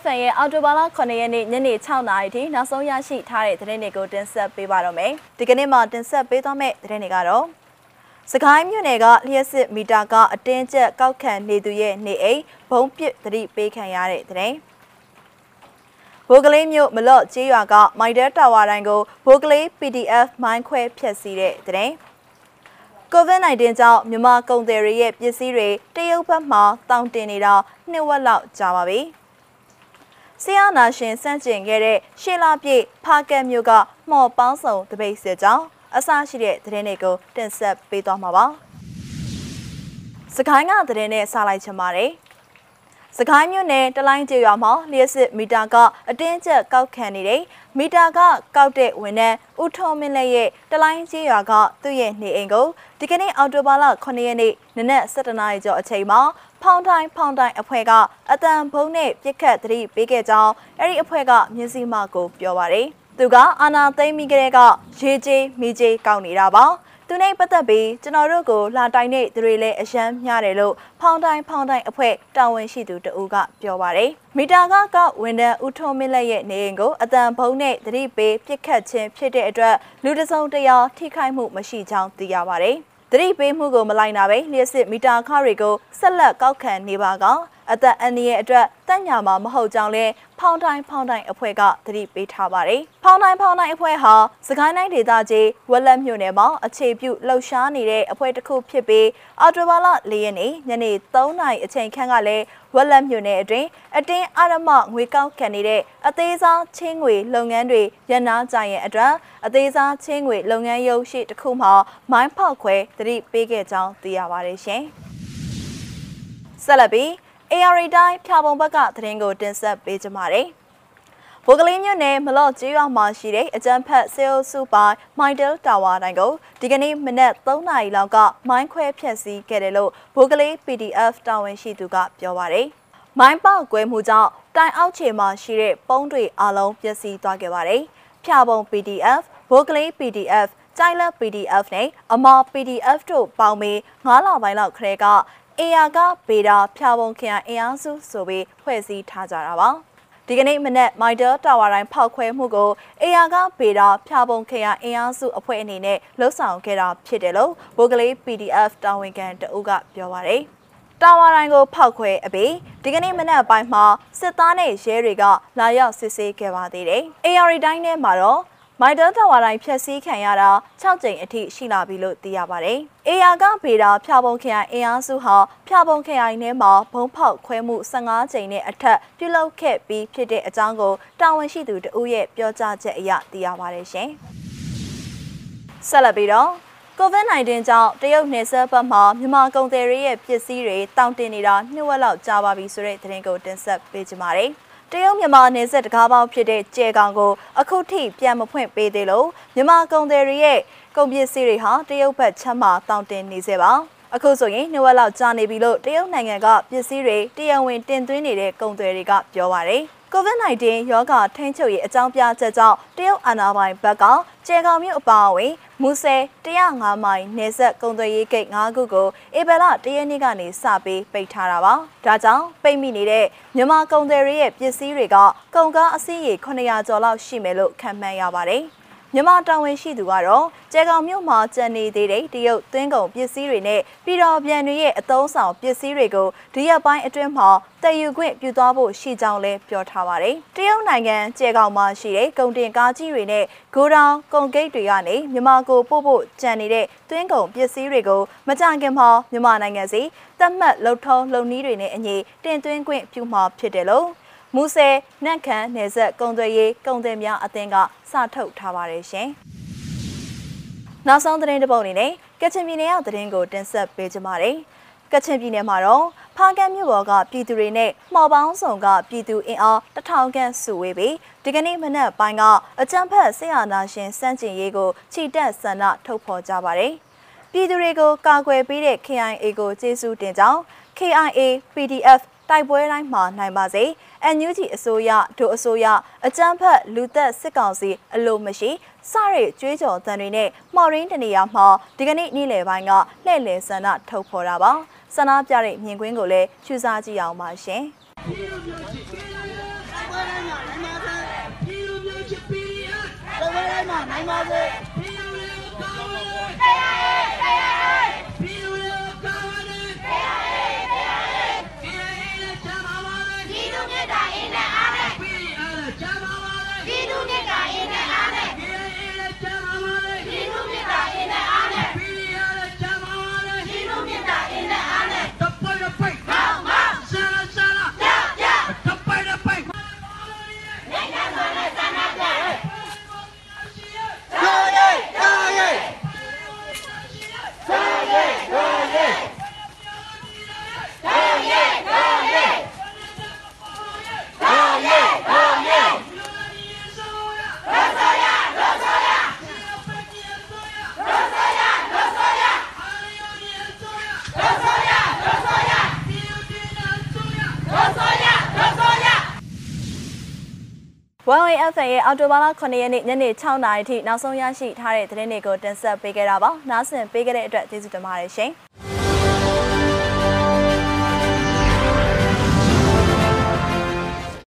FM ရဲ့အော်တိုဘာလ9ရက်နေ့ညနေ6နာရီထိနောက်ဆုံးရရှိထားတဲ့သတင်းတွေကိုတင်ဆက်ပေးပါတော့မယ်။ဒီကနေ့မှာတင်ဆက်ပေးသွားမယ့်သတင်းတွေကတော့စကိုင်းမြို့နယ်ကလျှက်စစ်မီတာကအတင်းကျပ်ကောက်ခံနေသူရဲ့နေအိမ်ဘုံပစ်သတိပေးခံရတဲ့သတင်း။ဘိုးကလေးမြို့မလော့ကျေးရွာကမိုက်ဒဲတာဝါတိုင်းကိုဘိုးကလေး PDF မိုင်းခွဲဖျက်ဆီးတဲ့သတင်း။ COVID-19 ကြောင့်မြန်မာကုန်သည်တွေရဲ့ပစ္စည်းတွေတရုတ်ဘက်မှတောင်းတင်နေတာနှစ်ဝက်လောက်ကြာပါပြီ။ ဆီယနာရှင်စန့်ကျင်ခဲ့တဲ့ရှေလာပြည့်ဖာကက်မြို့ကမှော်ပေါင်းစုံတပိတ်စစ်ကြောင်းအစရှိတဲ့သတင်းတွေကိုတင်ဆက်ပေးသွားမှာပါ။စကိုင်းကသတင်းနဲ့စလိုက်ချင်ပါတယ်။ စကိုင်းမြို့နယ်တလိုင်းကျေးရွာမှာလျှက်စစ်မီတာကအတင်းကျပ်ကောက်ခံနေတဲ့မီတာကကောက်တဲ့ဝန်ထမ်းဦးထုံးမင်းလက်ရဲ့တလိုင်းကျေးရွာကသူ့ရဲ့နေအိမ်ကိုဒီကနေ့အောက်တိုဘာလ9ရက်နေ့နနက်7:00နာရီကျော်အချိန်မှာဖောင်းတိုင်းဖောင်းတိုင်းအဖွဲ့ကအတန်ဘုံနဲ့ပြစ်ခတ်သတိပေးခဲ့ကြောင်းအဲ့ဒီအဖွဲ့ကမြင်းစီမကိုပြောပါတယ်သူကအာနာသိမ့်မိကလေးကရေကြီးမိကြီးကောက်နေတာပါ သူနဲ့ပတ်သက်ပြီးကျွန်တော်တို့ကိုလာတိုင်တဲ့သူတွေလည်းအယမ်းမျှတယ်လို့ဖောင်းတိုင်းဖောင်းတိုင်းအဖွဲ့တာဝန်ရှိသူတဦးကပြောပါတယ်။မီတာကကဝန်တန်းဦးထုံးမင်းလက်ရဲ့နေအိမ်ကိုအတန်ဖုံးနဲ့သတိပေးပြစ်ခတ်ခြင်းဖြစ်တဲ့အတွက်လူတစုံတရာထိခိုက်မှုမရှိကြောင်းသိရပါတယ်။သတိပေးမှုကိုမလိုက်နာပဲလျှက်စစ်မီတာခတွေကိုဆက်လက်ကောက်ခံနေပါက အသက်အန္တရာယ်အတွက်တက်ညာမှာမဟုတ်ကြောင်းလဲဖောင်းတိုင်းဖောင်းတိုင်းအဖွဲ့ကသတိပေးထားပါတယ်။ဖောင်းတိုင်းဖောင်းတိုင်းအဖွဲ့ဟာစကိုင်းတိုင်းဒေသကြီးဝက်လက်မြို့နယ်မှာအခြေပြုလှုပ်ရှားနေတဲ့အဖွဲ့တစ်ခုဖြစ်ပြီးအော်တိုဘာလ၄ရက်နေ့ညနေ3နာရီအချိန်ခန့်ကလည်းဝက်လက်မြို့နယ်အတွင်းအတင်းအရမငွေကောက်ခံနေတဲ့အသေးစားချင်းငွေလုပ်ငန်းတွေရန်နာကြရင်အတွက်အသေးစားချင်းငွေလုပ်ငန်းရုပ်ရှိတစ်ခုမှာမိုင်းဖောက်ခွဲသတိပေးခဲ့ကြောင်းသိရပါတယ်ရှင်။ဆက်လက်ပြီး AR တိုင်းဖြာပုံဘက်ကသတင်းကိုတင်ဆက်ပေးကြပါမယ်။ဘိုကလေးမြို့နယ်မလော့ကျေးရွာမှာရှိတဲ့အကြမ်းဖက်ဆေးအုပ်စုပိုင်းမိုင်တယ်တာဝါတိုင်းကိုဒီကနေ့မနက်3နာရီလောက်ကမိုင်းခွဲဖျက်ဆီးခဲ့တယ်လို့ဘိုကလေး PDF တာဝန်ရှိသူကပြောပါရယ်။မိုင်းပေါက်ကွဲမှုကြောင့်တိုင်အောက်ခြေမှာရှိတဲ့ပုံးတွေအလုံးပျက်စီးသွားခဲ့ပါတယ်။ဖြာပုံ PDF ဘိုကလေး PDF ကြိုင်လက် PDF နဲ့အမာ PDF တို့ပေါင်းပြီး9လပိုင်းလောက်ခရဲက အေယာကဗေဒာဖျာပုံခရိုင်အင်အားစုဆိုပြီးဖွဲ့စည်းထားကြတာပါဒီကနေ့မနက်မိုက်တယ်တာဝါတိုင်းဖောက်ခွဲမှုကိုအေယာကဗေဒာဖျာပုံခရိုင်အင်အားစုအဖွဲ့အနေနဲ့လှုပ်ဆောင်ခဲ့တာဖြစ်တယ်လို့ဘိုကလေး PDF တာဝန်ခံတအုပ်ကပြောပါတယ်တာဝါတိုင်းကိုဖောက်ခွဲအပြီးဒီကနေ့မနက်ပိုင်းမှာစစ်သားနဲ့ရဲတွေကလာရောက်စစ်ဆေးခဲ့ပါသေးတယ်။ AR တိုင်းထဲမှာတော့ မိုက်တာတာဝါတိုင်းဖျက်ဆီးခံရတာ6ကြိမ်အထိရှိလာပြီလို့သိရပါတယ်။အေယာကဗေဒာဖျာပုံခရိုင်အင်အားစုဟာဖျာပုံခရိုင်ထဲမှာဘုံဖောက်ခွဲမှု15ကြိမ်နဲ့အထက်ပြုလုပ်ခဲ့ပြီးဖြစ်တဲ့အကြောင်းကိုတာဝန်ရှိသူတဦးရဲ့ပြောကြားချက်အရသိရပါတယ်ရှင်။ဆက်လက်ပြီးတော့ COVID-19 ကြောင့်တရုတ်နယ်စပ်ဘက်မှာမြန်မာကုန်သည်တွေရဲ့ပစ္စည်းတွေတောင်းတင်နေတာနှစ်ဝက်လောက်ကြာပါပြီဆိုတဲ့သတင်းကိုတင်ဆက်ပေးကြပါမယ်။ တရုတ်မြန်မာနယ်စပ်တကားပေါင်းဖြစ်တဲ့ကျဲကောင်ကိုအခုထိပြန်မဖွင့်ပေးသေးလို့မြန်မာကုန်သည်တွေရဲ့ကုန်ပစ္စည်းတွေဟာတရုတ်ဘက်ချမ်းမှာတောင်းတင်နေစေပါ အခုဆိုရင်နှစ်ဝက်လောက်ကြာနေပြီလို့တရုတ်နိုင်ငံကပစ္စည်းတွေတရဝင်တင်သွင်းနေတဲ့ကုန်သည်တွေကပြောပါတယ်။ COVID-19 ရောဂါထိန်းချုပ်ရေးအကြောင်းပြချက်ကြောင့်တရုတ်အာဏာပိုင်ဘက်ကကျေကောင်မြို့အပါအဝင်မူဆယ်105မိုင်နေဆက်ကုံသွေးရေးဂိတ်5ခုကိုဧပြီလ၁ရက်နေ့ကနေစပြီးပိတ်ထားတာပါ။ဒါကြောင့်ပိတ်မိနေတဲ့မြန်မာကုံသွေးရဲ့ပစ္စည်းတွေကကုန်ကားအစီးရေ900ကျော်လောက်ရှိမယ်လို့ခန့်မှန်းရပါတယ်။ မြန်မာတာဝန်ရှိသူကတော့ကျဲကောင်မြို့မှာကျန်နေသေးတဲ့တရုတ်သွင်းကုန်ပစ္စည်းတွေနဲ့ပြည်တော်ပြန်တွေရဲ့အသုံးဆောင်ပစ္စည်းတွေကိုဒီရက်ပိုင်းအတွင်းမှာတည်ယူခွင့်ပြုသွားဖို့ရှိကြောင်းလည်းပြောထားပါတယ်။တရုတ်နိုင်ငံကျဲကောင်မှာရှိတဲ့ကုန်တင်ကားကြီးတွေနဲ့ဂိုဒေါင်ကုန်ဂိတ်တွေကနေမြန်မာကိုပို့ဖို့ကြံနေတဲ့သွင်းကုန်ပစ္စည်းတွေကိုမကြခင်မှာမြန်မာနိုင်ငံစီသတ်မှတ်လုံထုံးလုံနည်းတွေနဲ့အညီတင်သွင်းခွင့်ပြုမှာဖြစ်တယ်လို့ မူဆယ်နန့်ခမ်းနယ်ဆက်ကုံသွေးရေးကုံသွေးများအသင်းကစထုတ်ထားပါတယ်ရှင်။နောက်ဆုံးသတင်းတစ်ပုဒ်အနေနဲ့ကချင်ပြည်နယ်ကသတင်းကိုတင်ဆက်ပေးကြပါမယ်။ကချင်ပြည်နယ်မှာတော့ဖားကန်းမြို့ပေါ်ကပြည်သူတွေနဲ့မှော်ပေါင်းဆောင်ကပြည်သူအင်အားတထောင်ခန့်စုဝေးပြီးဒီကနေ့မနက်ပိုင်းကအကြမ်းဖက်ဆရာနာရှင်စန့်ကျင်ရေးကိုခြိတက်ဆန္ဒထုတ်ဖော်ကြပါတယ်။ပြည်သူတွေကိုကာကွယ်ပေးတဲ့ KIA ကိုကျေးဇူးတင်ကြောင်း KIA PDF တိုက်ပွဲတိုင်းမှာနိုင်ပါစေ။ NUG အစိုးရဒိုအစိုးရအကြမ်းဖက်လူသက်စစ်ကောင်စီအလိုမရှိစရိတ်ကျွေးကြော်သံတွေနဲ့မှော်ရင်းတနေရာမှာဒီကနေ့နေ့လယ်ပိုင်းကလှည့်လည်ဆန္ဒထုတ်ဖော်တာပါ။ဆန္ဒပြတဲ့မြင်ကွင်းကိုလည်းချူစားကြည့်အောင်ပါရှင်။တိုက်ပွဲတိုင်းမှာနိုင်ပါစေ 1AFN ရဲ့အော်တိုဘာလ9ရက်နေ့ညနေ6:00နာရီထိနောက်ဆုံးရရှိထားတဲ့သတင်းတွေကိုတင်ဆက်ပေးခဲ့တာပါ။နားဆင်ပေးခဲ့တဲ့အတွက်ကျေးဇူးတင်ပါတယ်ရှင်။